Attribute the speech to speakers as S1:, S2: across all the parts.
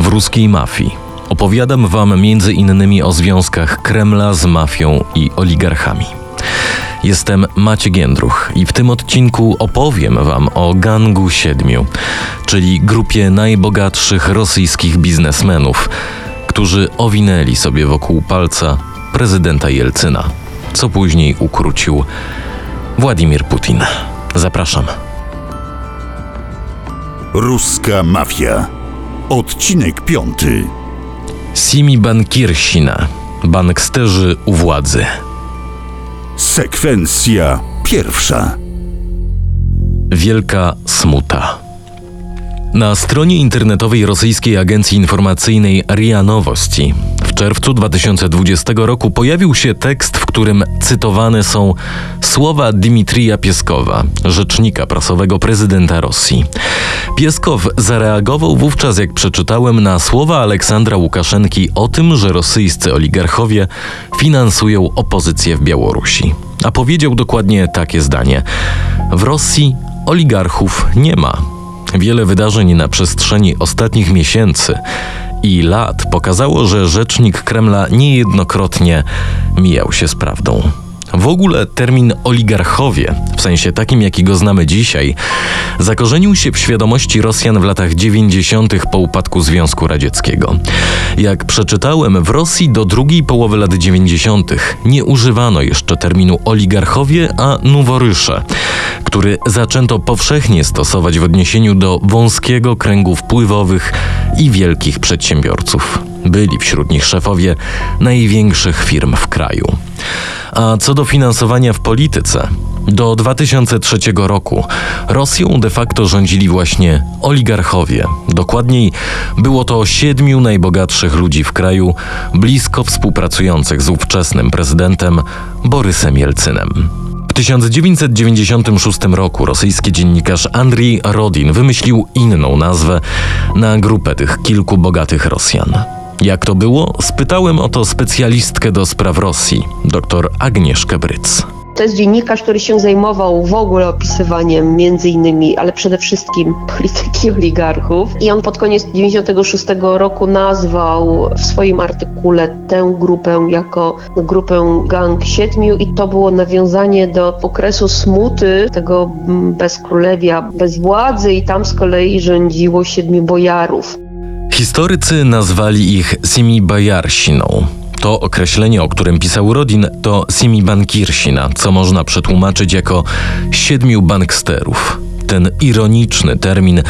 S1: w ruskiej mafii. Opowiadam Wam między innymi o związkach Kremla z mafią i oligarchami. Jestem Maciej Giędruch i w tym odcinku opowiem Wam o Gangu Siedmiu, czyli grupie najbogatszych rosyjskich biznesmenów, którzy owinęli sobie wokół palca prezydenta Jelcyna, co później ukrócił Władimir Putin. Zapraszam.
S2: Ruska mafia. Odcinek piąty.
S1: Simi Bankirsina, banksterzy u władzy.
S2: Sekwencja pierwsza.
S1: Wielka smuta. Na stronie internetowej rosyjskiej agencji informacyjnej RIA Nowości w czerwcu 2020 roku pojawił się tekst, w którym cytowane są słowa Dmitrija Pieskowa, rzecznika prasowego prezydenta Rosji. Pieskow zareagował wówczas, jak przeczytałem, na słowa Aleksandra Łukaszenki o tym, że rosyjscy oligarchowie finansują opozycję w Białorusi. A powiedział dokładnie takie zdanie: W Rosji oligarchów nie ma. Wiele wydarzeń na przestrzeni ostatnich miesięcy i lat pokazało, że rzecznik Kremla niejednokrotnie mijał się z prawdą. W ogóle termin oligarchowie, w sensie takim, jaki go znamy dzisiaj, zakorzenił się w świadomości Rosjan w latach 90. po upadku Związku Radzieckiego. Jak przeczytałem, w Rosji do drugiej połowy lat 90. nie używano jeszcze terminu oligarchowie, a noworysze, który zaczęto powszechnie stosować w odniesieniu do wąskiego kręgu wpływowych i wielkich przedsiębiorców. Byli wśród nich szefowie największych firm w kraju. A co do finansowania w polityce, do 2003 roku Rosją de facto rządzili właśnie oligarchowie. Dokładniej było to siedmiu najbogatszych ludzi w kraju, blisko współpracujących z ówczesnym prezydentem Borysem Jelcynem. W 1996 roku rosyjski dziennikarz Andrii Rodin wymyślił inną nazwę na grupę tych kilku bogatych Rosjan. Jak to było? Spytałem o to specjalistkę do spraw Rosji, dr Agnieszkę Bryc.
S3: To jest dziennikarz, który się zajmował w ogóle opisywaniem między innymi, ale przede wszystkim polityki oligarchów. I on pod koniec 96 roku nazwał w swoim artykule tę grupę jako grupę Gang Siedmiu i to było nawiązanie do okresu smuty, tego bezkrólewia, bez władzy i tam z kolei rządziło siedmiu bojarów.
S1: Historycy nazwali ich Simi Bajarsiną. To określenie, o którym pisał Rodin, to Simi Bankirsina, co można przetłumaczyć jako siedmiu banksterów. Ten ironiczny termin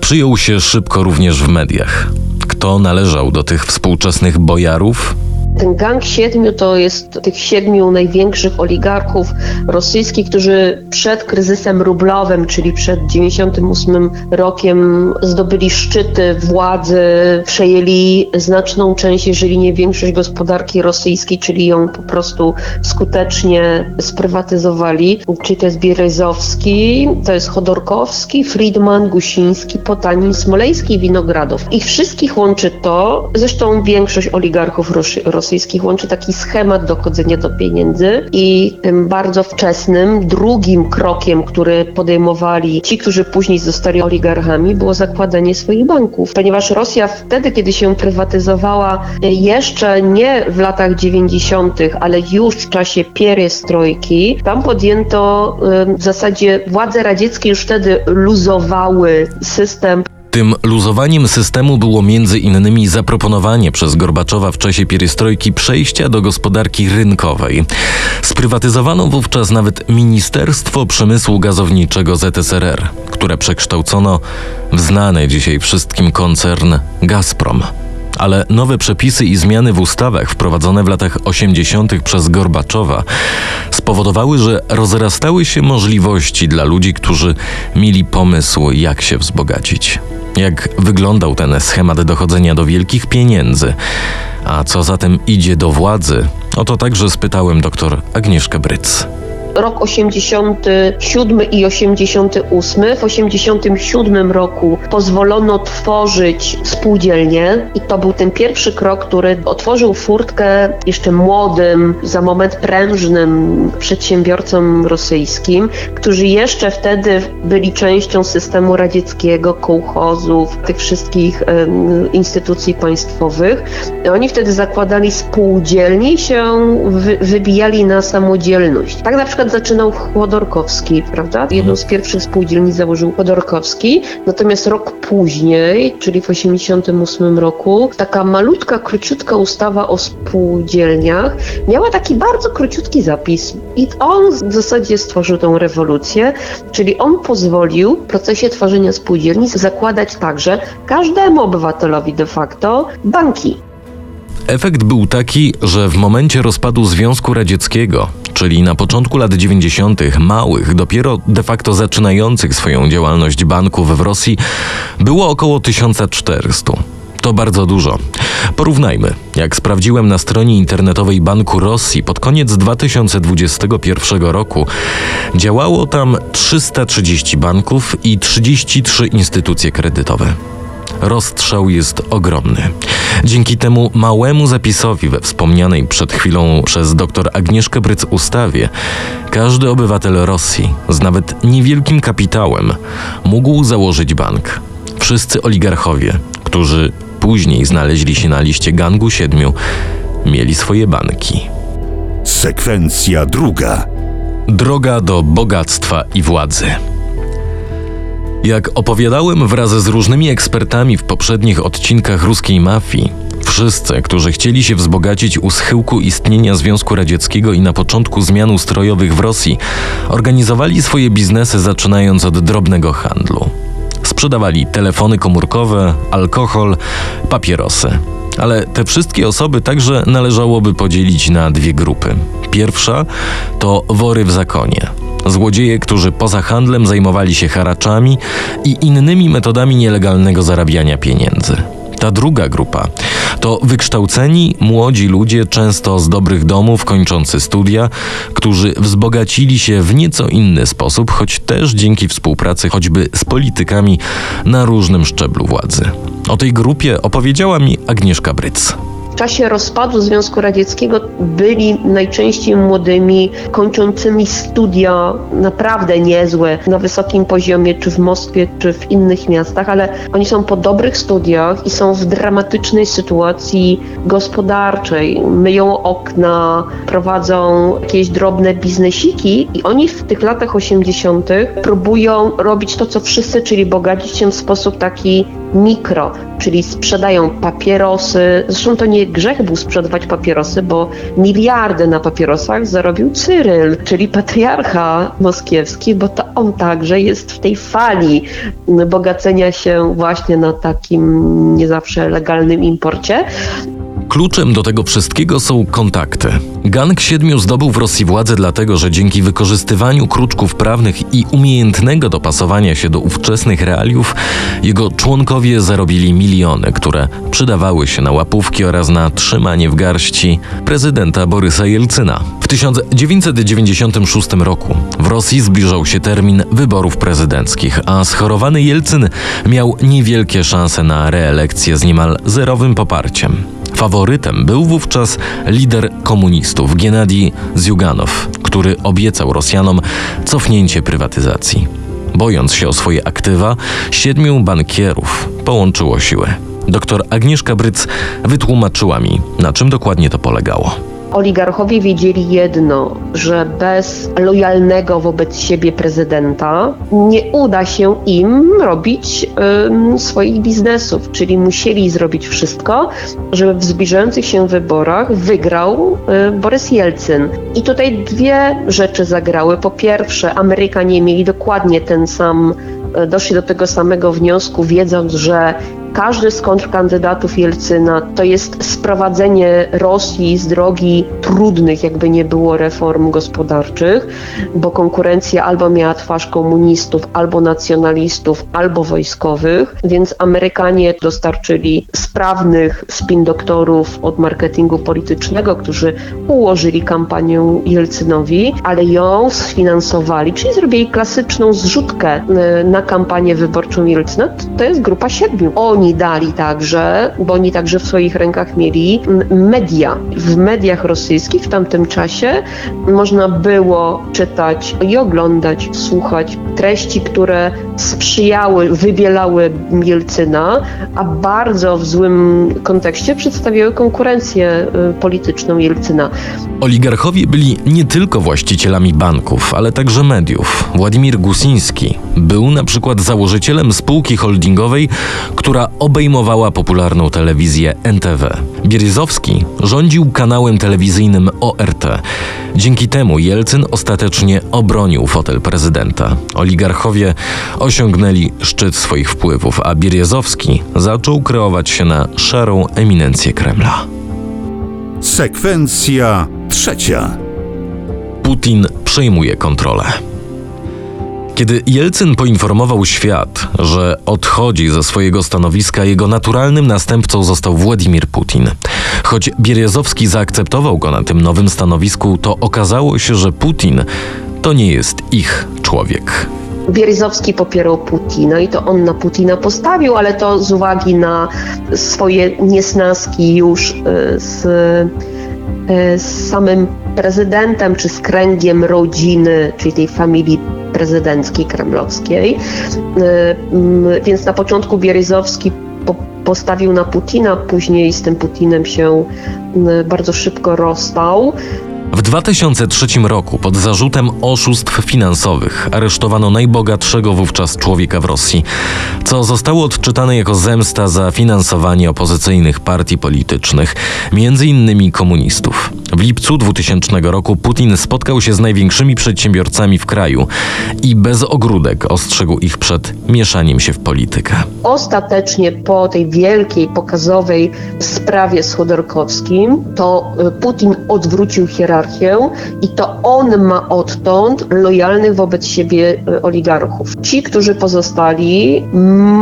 S1: przyjął się szybko również w mediach. Kto należał do tych współczesnych bojarów?
S3: Ten gang siedmiu to jest tych siedmiu największych oligarchów rosyjskich, którzy przed kryzysem rublowym, czyli przed 98 rokiem zdobyli szczyty władzy, przejęli znaczną część, jeżeli nie większość gospodarki rosyjskiej, czyli ją po prostu skutecznie sprywatyzowali. Czyli to jest Bierezowski, to jest Chodorkowski, Friedman, Gusiński, Potanin, Smolejski i Winogradow. Ich wszystkich łączy to, zresztą większość oligarchów rosyjskich rosyjskich łączy taki schemat dochodzenia do pieniędzy i tym bardzo wczesnym drugim krokiem, który podejmowali ci, którzy później zostali oligarchami, było zakładanie swoich banków. Ponieważ Rosja wtedy, kiedy się prywatyzowała, jeszcze nie w latach 90., ale już w czasie pierestrojki, tam podjęto w zasadzie władze radzieckie już wtedy luzowały system
S1: tym luzowaniem systemu było między innymi zaproponowanie przez Gorbaczowa w czasie pierestrojki przejścia do gospodarki rynkowej. Sprywatyzowano wówczas nawet Ministerstwo Przemysłu Gazowniczego ZSRR, które przekształcono w znany dzisiaj wszystkim koncern Gazprom ale nowe przepisy i zmiany w ustawach wprowadzone w latach 80. przez Gorbaczowa spowodowały, że rozrastały się możliwości dla ludzi, którzy mieli pomysł, jak się wzbogacić. Jak wyglądał ten schemat dochodzenia do wielkich pieniędzy, a co za tym idzie do władzy, o to także spytałem dr Agnieszkę Bryc.
S3: Rok 87 i 88. W 87 roku pozwolono tworzyć spółdzielnie i to był ten pierwszy krok, który otworzył furtkę jeszcze młodym, za moment prężnym przedsiębiorcom rosyjskim, którzy jeszcze wtedy byli częścią systemu radzieckiego, kołchozów, tych wszystkich um, instytucji państwowych. Oni wtedy zakładali spółdzielnie i się wy, wybijali na samodzielność. Tak na przykład zaczynał Chłodorkowski, prawda? Jedną z pierwszych spółdzielni założył Chłodorkowski, natomiast rok później, czyli w 1988 roku, taka malutka, króciutka ustawa o spółdzielniach miała taki bardzo króciutki zapis i on w zasadzie stworzył tą rewolucję, czyli on pozwolił w procesie tworzenia spółdzielni zakładać także każdemu obywatelowi de facto banki.
S1: Efekt był taki, że w momencie rozpadu Związku Radzieckiego, czyli na początku lat 90., małych, dopiero de facto zaczynających swoją działalność banków w Rosji było około 1400. To bardzo dużo. Porównajmy. Jak sprawdziłem na stronie internetowej Banku Rosji pod koniec 2021 roku, działało tam 330 banków i 33 instytucje kredytowe. Rozstrzał jest ogromny. Dzięki temu małemu zapisowi we wspomnianej przed chwilą przez dr Agnieszkę Bryc ustawie, każdy obywatel Rosji z nawet niewielkim kapitałem mógł założyć bank. Wszyscy oligarchowie, którzy później znaleźli się na liście gangu siedmiu, mieli swoje banki.
S2: Sekwencja druga.
S1: Droga do bogactwa i władzy. Jak opowiadałem wraz z różnymi ekspertami w poprzednich odcinkach ruskiej mafii, wszyscy, którzy chcieli się wzbogacić u schyłku istnienia Związku Radzieckiego i na początku zmian ustrojowych w Rosji, organizowali swoje biznesy zaczynając od drobnego handlu. Sprzedawali telefony komórkowe, alkohol, papierosy. Ale te wszystkie osoby także należałoby podzielić na dwie grupy. Pierwsza to wory w zakonie. Złodzieje, którzy poza handlem zajmowali się haraczami i innymi metodami nielegalnego zarabiania pieniędzy. Ta druga grupa to wykształceni, młodzi ludzie, często z dobrych domów, kończący studia, którzy wzbogacili się w nieco inny sposób, choć też dzięki współpracy choćby z politykami na różnym szczeblu władzy. O tej grupie opowiedziała mi Agnieszka Bryc.
S3: W czasie rozpadu Związku Radzieckiego byli najczęściej młodymi, kończącymi studia naprawdę niezłe na wysokim poziomie, czy w Moskwie, czy w innych miastach, ale oni są po dobrych studiach i są w dramatycznej sytuacji gospodarczej. Myją okna, prowadzą jakieś drobne biznesiki i oni w tych latach 80. próbują robić to, co wszyscy, czyli bogacić się w sposób taki mikro, czyli sprzedają papierosy. Zresztą to nie grzech był sprzedawać papierosy, bo miliardy na papierosach zarobił Cyryl, czyli patriarcha moskiewski, bo to on także jest w tej fali bogacenia się właśnie na takim nie zawsze legalnym imporcie.
S1: Kluczem do tego wszystkiego są kontakty. Gang Siedmiu zdobył w Rosji władzę dlatego, że dzięki wykorzystywaniu kruczków prawnych i umiejętnego dopasowania się do ówczesnych realiów, jego członkowie zarobili miliony, które przydawały się na łapówki oraz na trzymanie w garści prezydenta Borysa Jelcyna. W 1996 roku w Rosji zbliżał się termin wyborów prezydenckich, a schorowany Jelcyn miał niewielkie szanse na reelekcję z niemal zerowym poparciem. Faworytem był wówczas lider komunistów Gennady Zjuganow, który obiecał Rosjanom cofnięcie prywatyzacji. Bojąc się o swoje aktywa, siedmiu bankierów połączyło siły. Doktor Agnieszka Bryc wytłumaczyła mi, na czym dokładnie to polegało
S3: oligarchowie wiedzieli jedno, że bez lojalnego wobec siebie prezydenta nie uda się im robić y, swoich biznesów, czyli musieli zrobić wszystko, żeby w zbliżających się wyborach wygrał y, Borys Jelcyn. I tutaj dwie rzeczy zagrały. Po pierwsze, Amerykanie mieli dokładnie ten sam doszli do tego samego wniosku, wiedząc, że każdy z kontrkandydatów Jelcyna to jest sprowadzenie Rosji z drogi trudnych, jakby nie było reform gospodarczych, bo konkurencja albo miała twarz komunistów, albo nacjonalistów, albo wojskowych, więc Amerykanie dostarczyli sprawnych spin doktorów od marketingu politycznego, którzy ułożyli kampanię Jelcynowi, ale ją sfinansowali, czyli zrobili klasyczną zrzutkę e, na kampanię wyborczą Jelcyna. To jest grupa siedmiu. Oni dali także, bo oni także w swoich rękach mieli media. W mediach rosyjskich w tamtym czasie można było czytać i oglądać, słuchać treści, które sprzyjały, wybielały Jelcyna, a bardzo w złym kontekście przedstawiały konkurencję y, polityczną Jelcyna.
S1: Oligarchowie byli nie tylko właścicielami banków, ale także mediów. Władimir Gusiński był na przykład założycielem spółki holdingowej, która obejmowała popularną telewizję NTW. Bieryzowski rządził kanałem telewizyjnym ORT. Dzięki temu Jelcyn ostatecznie obronił fotel prezydenta. Oligarchowie osiągnęli szczyt swoich wpływów, a Bieryzowski zaczął kreować się na szarą eminencję Kremla.
S2: Sekwencja trzecia.
S1: Putin przejmuje kontrolę. Kiedy Jelcyn poinformował świat, że odchodzi ze swojego stanowiska, jego naturalnym następcą został Władimir Putin. Choć Bierzozowski zaakceptował go na tym nowym stanowisku, to okazało się, że Putin to nie jest ich człowiek.
S3: Bieryzowski popierał Putina i to on na Putina postawił, ale to z uwagi na swoje niesnaski już y, z, y, z samym prezydentem czy z kręgiem rodziny, czyli tej familii prezydenckiej kremlowskiej. Y, mm, Więc na początku Bieryzowski po- postawił na Putina, później z tym Putinem się y, bardzo szybko rozstał.
S1: W 2003 roku pod zarzutem oszustw finansowych aresztowano najbogatszego wówczas człowieka w Rosji, co zostało odczytane jako zemsta za finansowanie opozycyjnych partii politycznych, między innymi komunistów. W lipcu 2000 roku Putin spotkał się z największymi przedsiębiorcami w kraju i bez ogródek ostrzegł ich przed mieszaniem się w politykę.
S3: Ostatecznie po tej wielkiej, pokazowej sprawie z Chodorkowskim, to y, Putin odwrócił hierarchię i to on ma odtąd lojalnych wobec siebie y, oligarchów. Ci, którzy pozostali,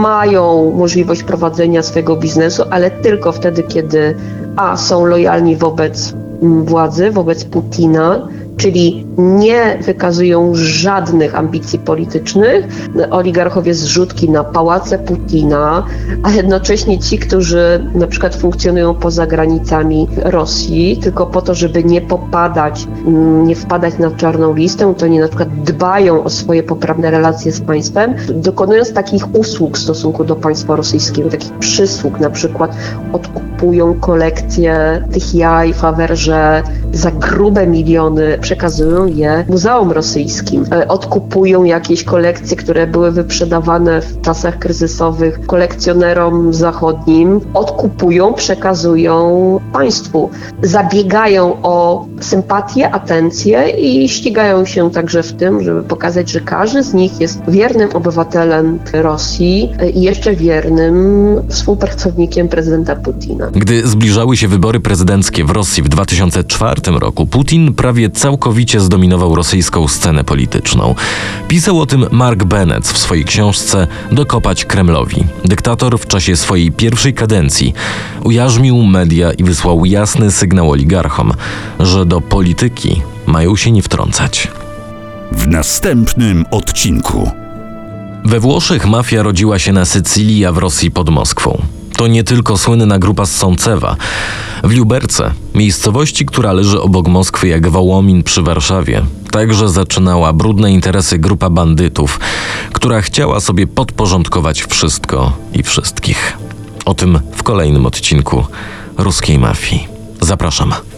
S3: mają możliwość prowadzenia swojego biznesu, ale tylko wtedy, kiedy a są lojalni wobec mm, władzy, wobec Putina, czyli nie wykazują żadnych ambicji politycznych. Oligarchowie zrzutki na pałace Putina, a jednocześnie ci, którzy na przykład funkcjonują poza granicami Rosji, tylko po to, żeby nie popadać, mm, nie wpadać na czarną listę, to oni na przykład dbają o swoje poprawne relacje z państwem, dokonując takich usług w stosunku do państwa rosyjskiego, takich przysług, na przykład odkupują kolekcje tych jaj, Faberże za grube miliony, przekazują je muzeum rosyjskim. E, Odkupują jakieś kolekcje, które były wyprzedawane w czasach kryzysowych kolekcjonerom zachodnim. Odkupują, przekazują państwu. Zabiegają o sympatię, atencję i ścigają się także w tym, żeby pokazać, że każdy z nich jest wiernym obywatelem Rosji e, i jeszcze wiernym współpracownikiem prezydenta Putina.
S1: Gdy zbliżały się wybory prezydenckie w Rosji w 2004 roku, Putin prawie całkowicie zdominował rosyjską scenę polityczną. Pisał o tym Mark Bennett w swojej książce Dokopać Kremlowi. Dyktator w czasie swojej pierwszej kadencji ujarzmił media i wysłał jasny sygnał oligarchom, że do polityki mają się nie wtrącać.
S2: W następnym odcinku.
S1: We Włoszech mafia rodziła się na Sycylii, a w Rosji pod Moskwą. To nie tylko słynna grupa z Sącewa. W Luberce, miejscowości, która leży obok Moskwy jak Wołomin przy Warszawie, także zaczynała brudne interesy grupa bandytów, która chciała sobie podporządkować wszystko i wszystkich. O tym w kolejnym odcinku Ruskiej Mafii. Zapraszam.